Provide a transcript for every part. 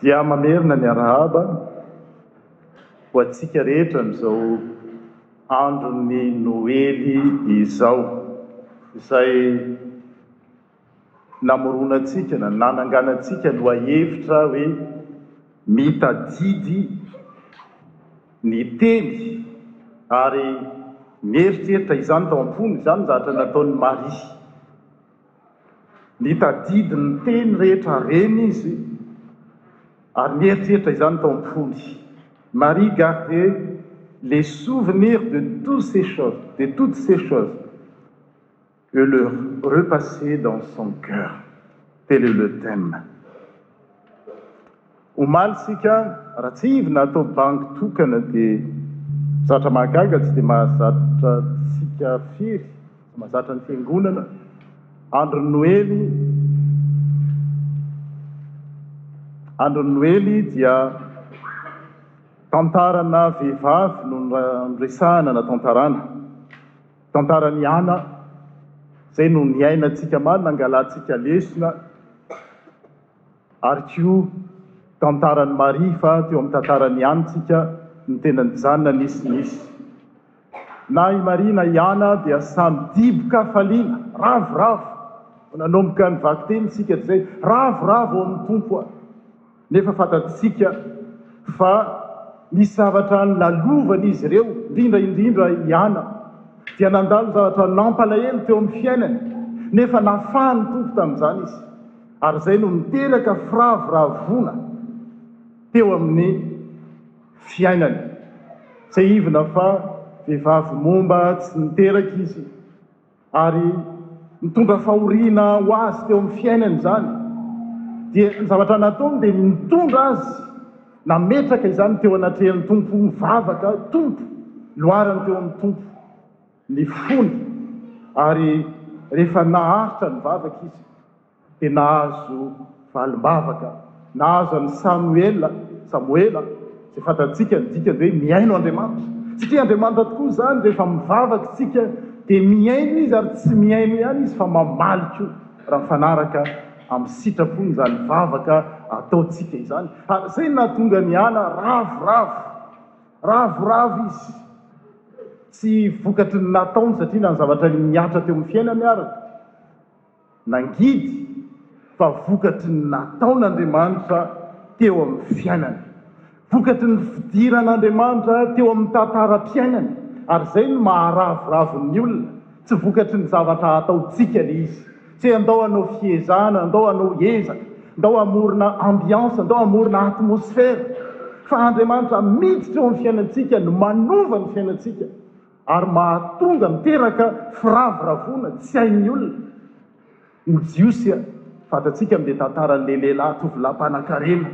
Dia mamerina ny arahaba ho antsika rehetra amin'izao andron'ny Noely izao, izay namoronantsika na nananganantsika lohahevitra hoe Mitadidy ny teny ary mieritreritra izany tao am-pony, izany ny zavatra nataon'i Maria. mitadidy ny teny rehetra reny izy ary mieritreitra izany tompony marie garder les souvenirs de toede toutes ces choses e le repasse dans son ceur tel et le teme Omaly isika raha tsy ivina atao bango tokana dia zatra mahagaga tsy dia mahazatra antsika firy tsy mahazatra ny fiangonana andron'ny noely andron'ny noely dia tantarana vehivavy no noresahana na tantarana tantaran'i Ana izay no niainantsika maly nangalantsika lesona Ary koa tantaran'i Maria fa teo amin'ny tantarany ihany tsika no tena nijanona nisy ny nisy. Na i Maria na i Ana dia samy diboka faliana, ravoravo, vao nanomboka ny vakiteny isika dia izay, ravoravo ao amin'ny Tompo aho. Nefa fantatsika fa nisy zavatra nolalovan'izy ireo, indrindra indrindra i Ana dia nandalo zavatra nampalahelo teo amin'ny fiainany, nefa nafahan'ny Tompo tamin'izany izy. Ary izay no niteraka firavoravoana teo amin'ny fiainany. Tsiahivina fa vehivavy momba tsy niteraka izy ary nitondra fahoriana ho azy teo amin'ny fiainany izany. Dia ny zavatra nataony dia ny nitondra azy, nametraka izany teo anatrehan'ny Tompo, nivavaka, Tompo, loarany teo amin'ny Tompo. ny fony ary rehefa naharitra ny vavaka izy dia nahazo valim-bavaka, nahazo an'i Samoela, Samoela, izay fantatsika ny dikany hoe mihaino Andriamanitra, satria Andriamanitra tokoa izany, rehefa mivavaka isika dia mihaino Izy ary tsy mihaino ihany Izy fa mamaly koa raha mifanaraka amin'ny sitrapony izany vavaka ataontsika izany, ary izay no nahatonga an'i Ana ravoravo. Ravoravo izy. Tsy vokatry ny nataony satria na ny zavatra nihatra teo amin'ny fiainany ara nangidy fa vokatry ny nataon'Andriamanitra teo amin'ny fiainany. Vokatry ny fidiran'Andriamanitra teo amin'ny tantaram-piainany ary izay no maharavoravo ny olona. Tsy vokatry ny zavatra ataontsika le izy. Tsy hoe andao hanao fiezana, andao hanao ezaka, ndao hamorona ambiance, ndao hamorona atmosphère. Fa Andriamanitra miditra eo amin'ny fiainantsika no manova ny fiainantsika ary mahatonga miteraka firavoravoana tsy hain'ny olona. Ny Jiosy a! Fantatsika ny tantaran'ilay lehilahy tovolahy mpanankarena.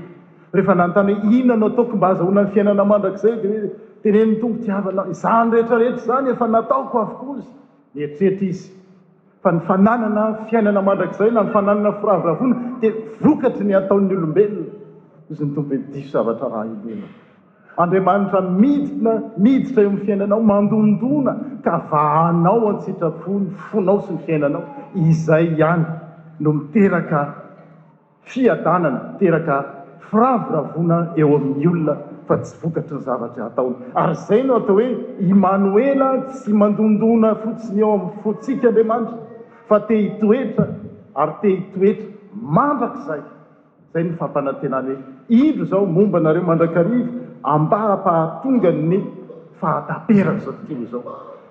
Rehefa nanontany hoe, Inona no ataoko mba hahazahoana ny fiainana mandrakizay? dia hoe, Tenenin'ny Tompo Itiavana, Izany rehetra rehetra izany efa nataoko avokoa izy. Nieritreritra izy fa ny fananana fiainana mandrakizay na ny fananana firavoravoana dia vokatry ny ataon'ny olombelona. Hoy izy ny Tompo hoe, Diso zavatra raha hilena. Andriamanitra miditra, miditra eo amin'ny fiainanao, mandondona ka vahanao an-tsitrapo ny fonao sy ny fiainanao. Izay ihany no miteraka fiadanana, miteraka firavoravoana eo amin'ny olona fa tsy vokatry ny zavatra ataony. Ary izay no atao hoe Imanoela, tsy mandondona fotsiny eo amin'ny fontsika Andriamanitra fa te-hitoetra ary te-hitoetra mandrakizay. Izay no fampanantenany hoe, Indro izao momba anareo mandrakariva ambara-pahatonga ny fahataperan'izao tontolo izao.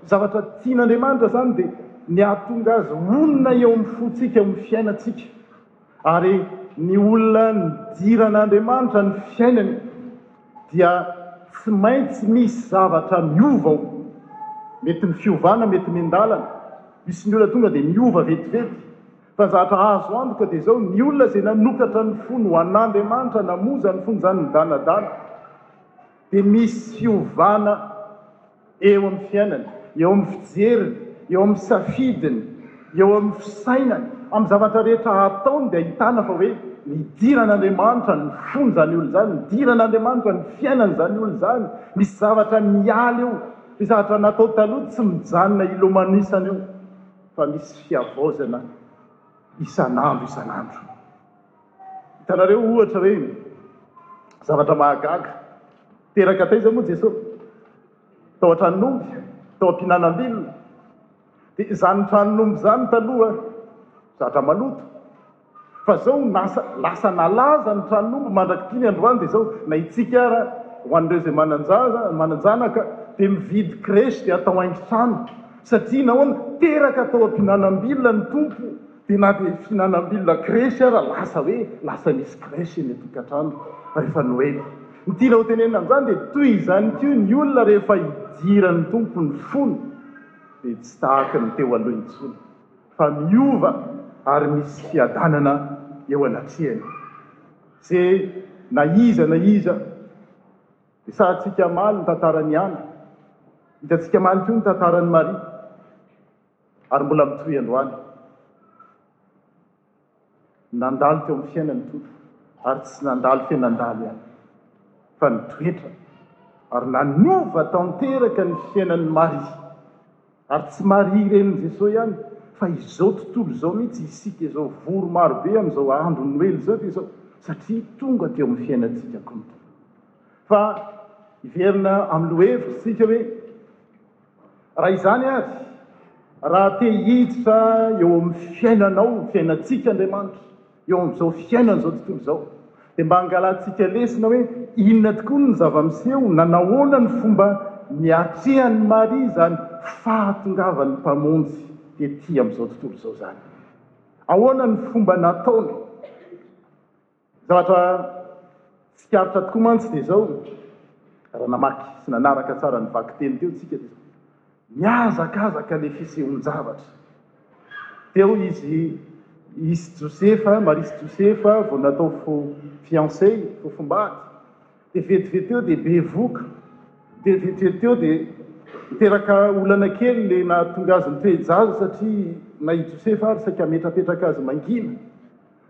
Zavatra tian'Andriamanitra izany dia ny hahatonga azy honina eo amin'ny fontsika, eo amin'ny fiainantsika. Ary ny olona nidiran'Andriamanitra ny fiainany dia tsy maintsy misy zavatra miova ao. Mety ny fiovana mety miandalana. Misy ny olona tonga dia miova vetivety. Fa zatra azo antoka dia izao, ny olona izay nanokatra ny fony ho an'Andriamanitra, namoha izany fony izany nidanadana, dia misy fiovana eo amin'ny fiainany, eo amin'ny fijeriny, eo amin'ny safidiny, eo amin'ny fisainany, amin'ny zavatra rehetra ataony dia ahitana fa hoe nidiran'Andriamanitra ny fon'izany olona izany, nidiran'Andriamanitra ny fiainany izany olona izany, misy zavatra miala eo, ilay zavatra natao taloha tsy mijanona hilomanosana eo. fa misy fihavaozana isan'andro isan'andro. Hitanareo ohatra hoe zavatra mahagaga, teraka taiza moa Jesosy? Tao an-tranon'omby, tao am-pihinanam-bilona. Dia izany tranon'omby izany taloha zatra maloto. Fa zao lasa lasa nalaza ny tranomby mandrak'ity ny androany de zao na itsika ara ho an'ireo zay mananjaza mananjanaka de mividy crèche de atao haingotrano satria nahoana teraka tao ampihinanambilona ny tompo de na de fihinanambilona crèche ara lasa hoe lasa misy crèche eny antokatrano refa noely ny tiana ho tenenina amzany de toy izany ko ny olona rehefa idiran'ny tompo ny fony de tsy tahaka ny teo aloha intsony. fa miova ary misy fiadanana eo anatrehany. Ze na iza na iza resahantsika maly ny tantaran'i Ana, hitantsika maly koa ny tantaran'i Maria ary mbola mitohy androany. Nandalo teo amin'ny fiainany Tompo ary tsy nandalo fe nandalo ihany fa nitoetra ary nanova tanteraka ny fiainan'i Maria ary tsy Maria renin'i Jesosy ihany fa izao tontolo izao mihitsy isika izao vory marobe amin'izao andro noely izao dia izao satria tonga teo amin'ny fiainantsika koa ny Tompo fa hiverina amin'ny lohevitry tsika hoe Raha izany ary, raha te hiditra eo amin'ny fiainanao, ny fiainantsika Andriamanitra, eo amin'izao fiainana izao tontolo izao, dia mba angalantsika lesona hoe inona tokoa no zava-miseho na nahoana ny fomba niatrehan'i Maria izany fahatongavan'ny Mpamonjy tety amin'izao tontolo izao izany. Ahoana ny fomba nataony? Zavatra tsikaritra tokoa mantsy dia izao, raha namaky sy nanaraka tsara ny vakiteny teo isika dia izao, Mihazakazaka ilay fisehoan-javatra. Teo izy i sy Josefa, Maria sy Josefa, vao natao fo fiancés, fofombady, dia vetivety teo dia bevoka, dia vetivety teo dia niteraka olana kely ilay nahatonga azy nitoe-jaza satria na i Josefa ary saika hametrapetraka azy mangina.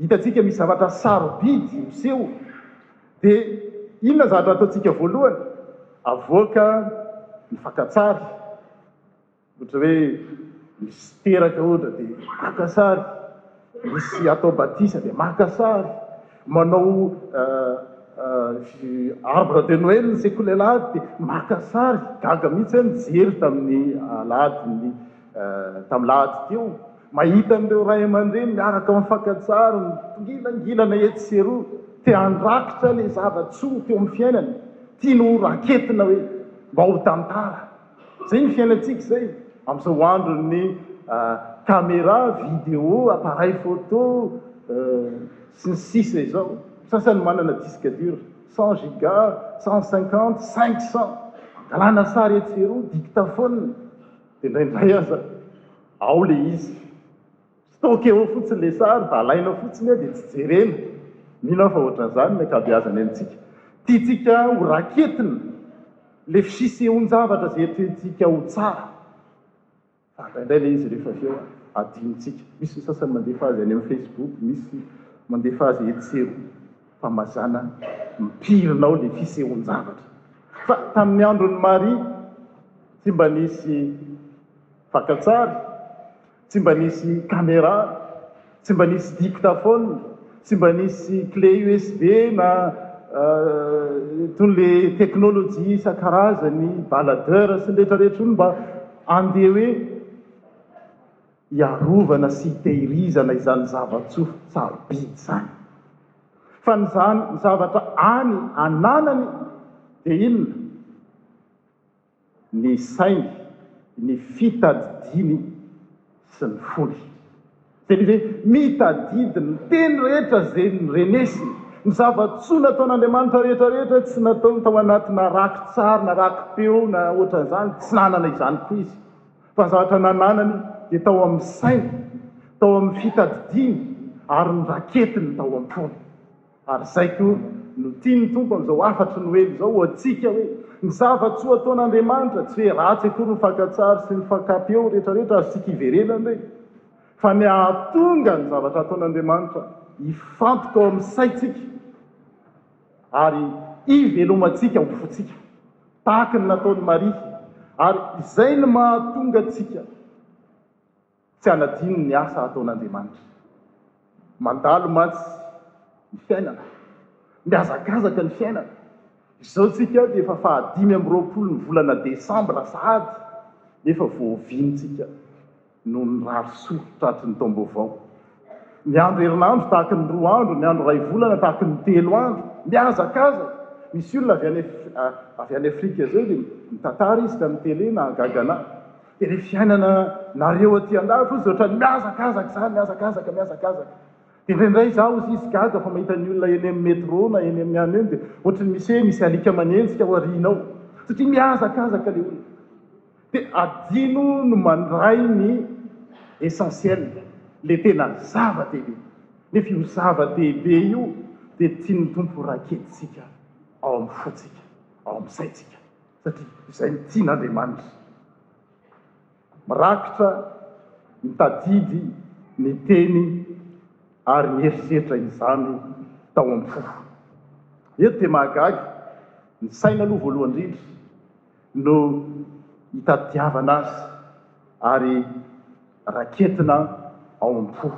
Hitantsika misy zavatra sarobidy miseho, dia inona ny zavatra ataontsika voalohany? Avoaka ny fakantsary, ohatra hoe misy teraka ohatra dia maka sary, misy atao batisa dia maka sary, manao arbre de noel ny sekoly alahady dia maka sary, gaga mihitsy aho nijery tamin'ny alahady ny Tamin'ny lahady teo, mahita an'ireo ray aman-dreny miaraka mifankatsary mitongilangilana etsy sy eroa, te handrakitra ilay zava-tsoa teo amin'ny fiainany, tiany ho raketina hoe mba ho tantara. Izay ny fiainantsika izay amin'izao andron'ny camera, video, appareil photo, sy ny sisa izao. Ny sasany manana disque dur cent giga, cent cinquante, cinq cent, angalana sary etsy sy eroa, dictaphone. Dia indraindray aza ao ilay izy, stock eo fotsiny ilay sary, alaina fotsiny dia tsy jerena. Mino aho fa ohatran'izany ny ankabeazany amintsika. Tiantsika ho raketina ilay fisehoan-javatra izay eritreretintsika ho tsara, fa indraindray ilay izy rehefa avy eo adinontsika. Misy ny sasany mandefa azy any amin'ny Facebook, misy mandefa azy etsy sy eroa. Fa mazàna mipirina ao le fisehoan-javatra. Fa tamin'ny andron'i Maria, tsy mba nisy fakantsary, tsy mba nisy camera, tsy mba nisy dictaphone, tsy mba nisy clé USB na itony le technologie isan-karazany, baladeur sy ny rehetrarehetra iny mba andeha hoe. hiarovana sy hitehirizana izany zava-tsoa sarobidy izany. Fa ny izany zavatra any ananany dia inona? Ny sainy, ny fitadidiany sy ny fony. Dia ny ve mitadidy ny teny rehetra izay norenesiny? Ny zava-tsoa nataon'Andriamanitra rehetra rehetra tsy nataony tao anatina raki-tsary na raki-peo na ohatran'izany, tsy nanana izany koa izy. Fa zavatra nananany dia tao amin'ny sainy, tao amin'ny fitadidiany ary noraketiny tao am-pony. Ary izay koa no tian'ny Tompo amin'izao hafatry ny Noely izao ho antsika hoe, ny zava-tsoa ataon'Andriamanitra, tsy hoe ratsy akory ny fakantsary sy ny fakan-peo rehetrarehetra azontsika iverenany ireny, fa ny hahatonga ny zavatra ataon'Andriamanitra hifantoka ao amin'ny saintsika. Ary ivelomantsika ho fotsika, tahaka ny nataon'i Maria, ary izay no mahatonga antsika tsy hanadino ny asa ataon'Andriamanitra. Mandalo mantsy ny fiainana, mihazakazaka ny fiainana. Izao tsika dia efa fahadimy amby roapolo ny volana desambra sahady, nefa voaovintsika. no nirary soa tratry ny taom-baovao. Ny andro herinandro tahaka ny roa andro, ny andro iray volana tahaka ny telo andro, mihazakazaka. Misy olona avy any avy any Afrika izao dia mitantara izy tamin'ny tele, nahagaga anahy. Dia ilay fiainana nareo aty an-dafy hozy ohatran'ny mihazakazaka izany, mihazakazaka, mihazakazaka. Dia indraindray izaho hozy izy gaga fa mahita ny olona eny amin'ny métro na eny amin'ny any eny dia ohatran'ny misy hoe misy alika manenjika ao aoriana ao satria mihazakazaka ilay olona. Te adino ny mandray ny essentiel, le tena zava dehibe, nefa io zava dehibe io dia tian'ny Tompo raketintsika ao amin'ny fontsika, ao amin'ny saintsika, satria izay no tian'Andriamanitra. Mirakitra, mitadidy ny Teny ary mieritreritra izany tao am-po. Eto dia mahagaga, ny saina aloha voalohany indrindra. no itadiavana azy ary raketina ao am-po.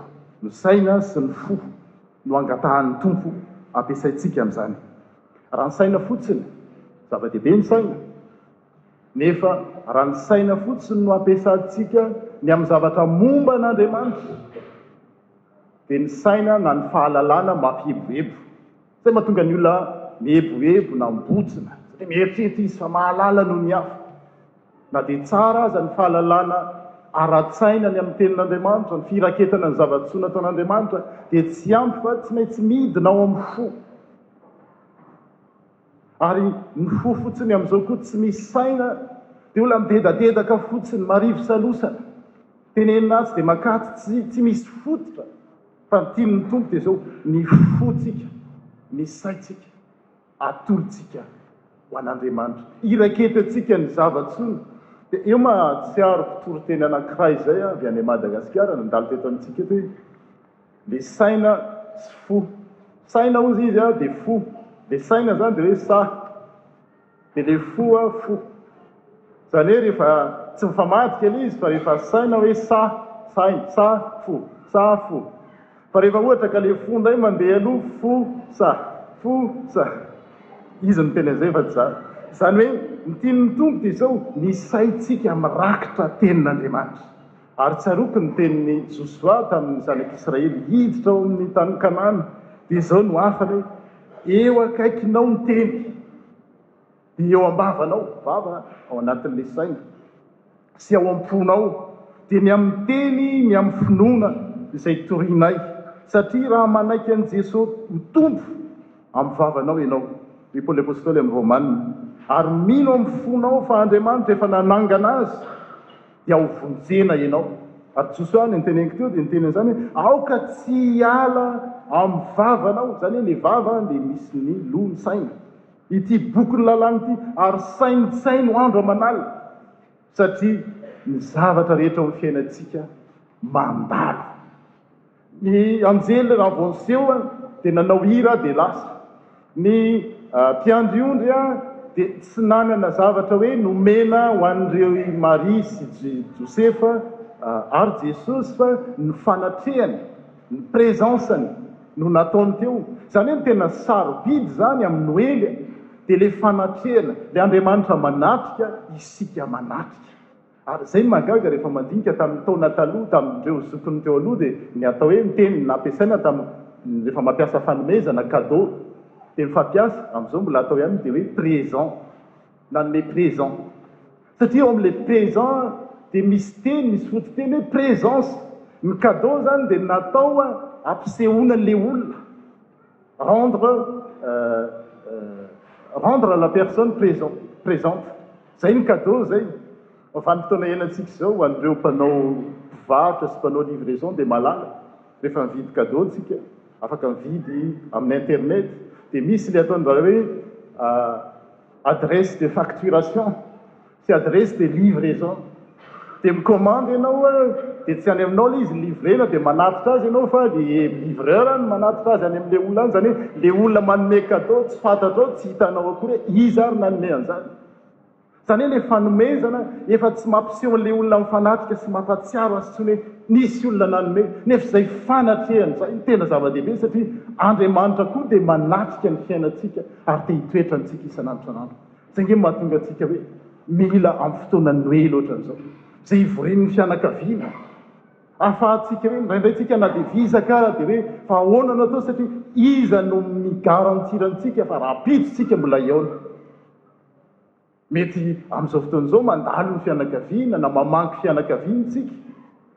Ny saina sy ny fo no angatahan'ny Tompo ampiasaintsika amin'izany. Raha ny saina fotsiny, zava-dehibe ny saina, nefa raha ny saina fotsiny no ampiasaintsika ny amin'ny zavatra momba an'Andriamanitra, dia ny saina na ny fahalalana mampieboebo. Izay mahatonga ny olona mieboebo na mibontsina, satria mieritreritra izy fa mahalala noho ny hafa. Na dia tsara aza ny fahalalana ara-tsaina ny amin'ny Tenin'Andriamanitra, ny firaketana ny zava-tsoa nataon'Andriamanitra dia tsy ampy fa tsy maintsy midina ao amin'ny fo. Ary ny fo fotsiny amin'izao koa tsy misy saina, dia olona midedadedaka fotsiny, marivo salosana. Tenenina atsy dia makaty, tsy, tsy misy fototra. Fa ny tian'ny Tompo dia izao, ny fontsika, ny saintsika, atolotsika ho an'Andriamanitra. Iraiketantsika ny zava-tsoiny. Dia io mahatsiaro mpitoriteny anankiray izay avy any Madagasikara nandalo teto amintsika eto hoe, le saina sy fo. Saina hozy izy dia fo. Le saina izany dia hoe sahy. Dia le fo a fo. Izany hoe rehefa tsy mifamadika ilay izy fa rehefa saina hoe sa, saina, sa, fo, sa, fo. Fa rehefa ohatra ka le fo indray mandeha aloha fo, sa, fo, sa. Izy no tena izay fa tsy za. Izany hoe ny tian'ny Tompo dia izao, ny saintsika mirakitra tenin'Andriamanitra. Ary tsaroako ny tenin'i Josoa tamin'ny zanak'Israely hiditra ao amin'ny tanin'i Kanana, dia izao no hafany hoe, Eo akaikinao ny teny, dia eo am-bavanao, vava, ao anatin'ilay saina, sy ao am-ponao, dia ny amin'ny teny, ny amin'ny finoana izay torianay, satria raha manaiky an'i Jesoa ho Tompo amin'ny vavanao ianao, hoy Paoly Apostoly amin'ny Romana, ary mino amin'ny fonao fa Andriamanitra efa nanangana Azy, Dia ho vonjena ianao. Ary Josoa no noteneniko teo dia niteny an'izany hoe, Aoka tsy hiala amin'ny vavanao, izany hoe ny vava dia misy ny loha, ny saina, ity bokin'ny lalàna ity, ary saintsaino andro aman'alina, satria ny zavatra rehetra ao amin'ny fiainantsika mandalo. Ny anjely raha vao niseho dia nanao hira dia lasa. Ny mpiandry ondry dia tsy nanana zavatra hoe nomena ho an'ireo i Maria sy Josefa ary Jesosy fa ny fanatrehany, ny présence-ny no nataony teo. Izany hoe ny tena sarobidy izany amin'ny Noely dia ilay fanatrehana, ilay Andriamanitra manatrika isika manatrika. Ary izay no mahagaga, rehefa mandinika tamin'ny taona taloha, tamin'ireo zokiny teo aloha, dia ny atao hoe ny teny nampiasaina tamin'ny rehefa mampiasa fanomezana, cadeau, teny fampiasa, amin'izao mbola atao ihany, dia hoe présent, nanome présent. Satria ao amin'ilay présent dia misy teny, misy fototeny hoe présence. Ny cadeau izany dia natao hampisehoana an'ilay olona. Rendre rendre la personne présent présente zay ny cadeau zay vanim-potoana iainantsika izao ho an'ireo mpanao mpivarotra sy mpanao livraison dia mahalala rehefa mividy cadeau tsika afaka mividy amin'ny internet dia misy le ataony raha hoe adresse de facturation Tsy adresse de livre zao de mi-commande ianao a de tsy any aminao le izy ny livrena de manatitra azy ianao fa le livreur any manatitra azy any amle olona any zany hoe le olona manome cadeau tsy fantatrao tsy hitanao akory hoe iza ary nanome anzany zany hoe le fanomezana efa tsy mampiseho anle olona mifanatrika sy mampatsiaro azy tsony hoe nisy olona nanome nefa izay fanatrehany zay no tena zava-dehibe satria Andriamanitra koa de manatrika ny fiainantsika ary te hitoetra amintsika isan'andro isan'andro Izay ange no mahatonga antsika hoe mila amin'ny fotoanan'ny Noely ohatran'izao, izay hivorian'ny fianakaviana, ahafahantsika hoe indraindray tsika na dia vizaka ara dia hoe fa ahoana no atao satria iza no mi-garantir antsika fa rahampitso tsika mbola hihaona. Mety amin'izao fotoana izao mandalo ny fianakaviana na mamangy fianakaviana tsika.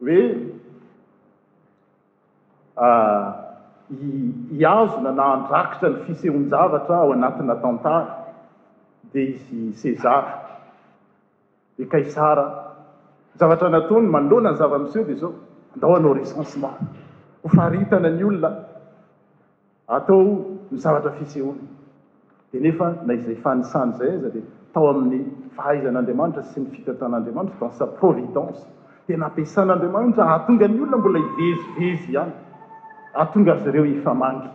Hoe hihazona na handrakitra ny fisehoan-javatra ao anatina tantara dia izy Sezara, dia Kaisara. Ny zavatra nataony manoloana ny zava-miseho dia izao, andao hanao recensement, hofaritana ny olona. Atao ny zavatra fisehoana. Dia nefa na izay fanisany izay aza dia tao amin'ny fahaizan'Andriamanitra sy ny fitantan'Andriamanitra, dans sa providence, dia nampiasan'Andriamanitra hahatonga ny olona mbola hivezivezy ihany, hahatonga azy ireo hifamangy,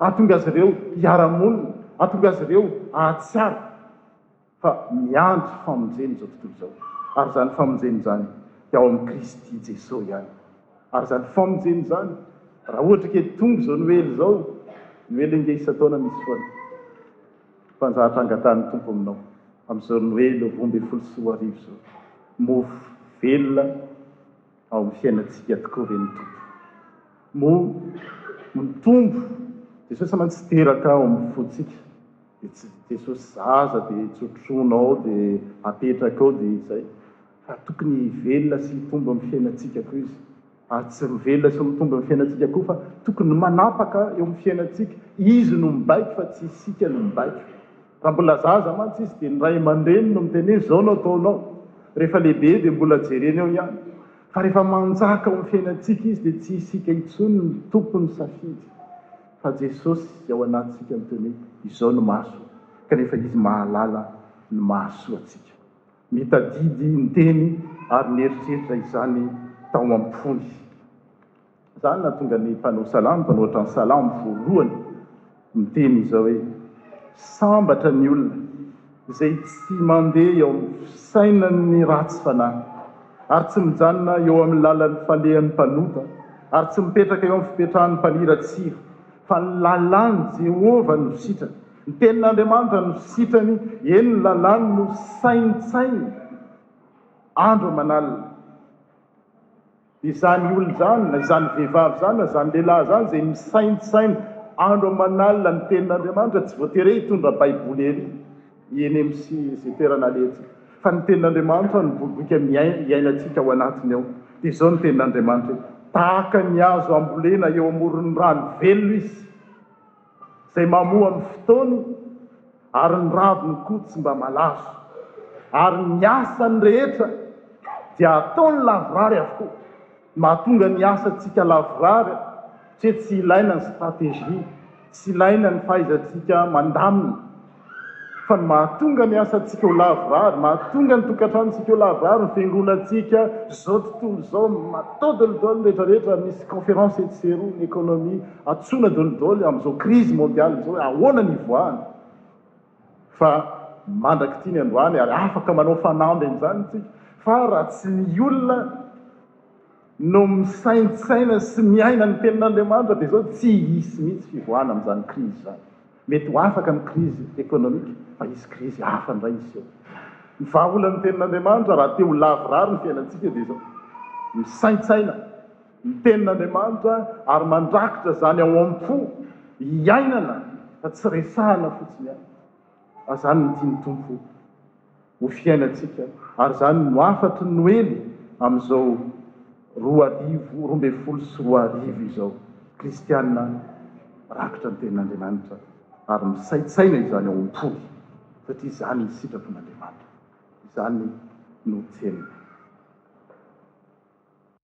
hahatonga azy ireo hiara-monina, hahatonga azy ireo hahatsiaro. fa miandry famonjena izao tontolo izao, ary izany famonjena izany dia ao amin'i Kristy Jesoa ihany. Ary izany famonjena izany, raha ohatra ke tonga izao Noely izao, Noely ange isan-taona misy foana, mpanjahatra angatahan'ny Tompo aminao, amin'izao Noely roa ambin'ny folo sy roa arivo izao, mofo velona, ao fiainantsika tokoa ve ny Tompo? Moa mitombo Jesosy aman tsy teraka ao amin'ny fontsika dia tsy Jesosy zaza dia tsotroina ao dia apetraka ao dia izay fa tokony hivelona sy hitombo amin'ny fiainantsika koa Izy ary tsy mivelona sy mitombo amin'ny fiainantsika koa fa tokony manapaka eo amin'ny fiainantsika Izy no mibaiko fa tsy isika no mibaiko Raha mbola zaza mantsy izy dia ny ray aman-dreniny no miteny hoe izao no ataonao, rehefa lehibe dia mbola jereny eo ihany. Fa rehefa manjaka ao amin'ny fiainantsika izy dia tsy isika intsony no tompon'ny safidy fa Jesosy ao anatintsika miteny hoe izao no mahasoa kanefa Izy mahalala ny mahasoa antsika. Mitadidy niteny ary nieritreritra izany tao am-pony. Izany no nahatonga ny mpanao salamo, mpanoratra ny salamo voalohany, miteny izao hoe, Sambatra ny olona izay tsy mandeha eo amin'ny fisainan'ny ratsy fanahy, ary tsy mijanona eo amin'ny lalan'ny falehan'ny mpanota, ary tsy mipetraka eo amin'ny fipetrahan'ny mpaniratsira, fa ny lalàn'i Jehovah no sitrany. Ny tenin'Andriamanitra no sitrany, eny, ny lalàny no saintsainy andro aman'alina. Izany olona izany, na izany vehivavy izany, na izany lehilahy izany izay misaintsaina andro aman'alina ny Tenin'Andriamanitra, tsy voatery hoe hitondra Baiboly ery eny amin'ny sy izay toerana alentsika, fa ny Tenin'Andriamanitra no boriboika miaina iainantsika ao anatiny ao. Dia izao ny Tenin'Andriamanitra hoe, Tahaka ny hazo ambolena eo amoron'ny rano velona izy. Izay mamoa amin'ny fotoany ary ny raviny koa tsy mba malazo. Ary ny asany rehetra dia ataony lavorary avokoa. Mahatonga ny asantsika lavorary satria tsy ilaina ny stratégie, tsy ilaina ny fahaizantsika mandamina. Fa ny mahatonga ny asantsika ho lavorary, mahatonga ny tokantranontsika ho lavorary, ny fiangonantsika, izao tontolo izao matao dolidoly ny rehetrarehetra, misy conférence etsy sy eroa, ny économie atsona dolidoly amin'izao crise mondiale izao hoe ahoana ny hivoahana? Fa mandrak'ity ny androany ary afaka manao fanamby amin'izany isika. Fa raha tsy ny olona no misaintsaina sy miaina ny Tenin'Andriamanitra dia izao tsy hisy mihitsy fivoahana amin'izany crise izany. Mety ho afaka ny krizy ekonomika fa hisy krizy hafa indray hiseho. Ny vahaolan'ny Tenin'Andriamanitra raha te ho lavorary ny fiainantsika dia izao, misaintsaina ny Tenin'Andriamanitra ary mandrakitra izany ao am-po hiainana fa tsy resahana fotsiny ihany fa izany no tian'ny Tompo. ho fiainantsika ary izany no hafatry ny Noely amin'izao roa arivo, roa ambin'ny folo sy roa arivo izao. Kristiana rakitra ny tenin'Andriamanitra ary misaintsaina izany ao am-po satria izany ny sitrapon'Andriamanitra, izany no tseniny.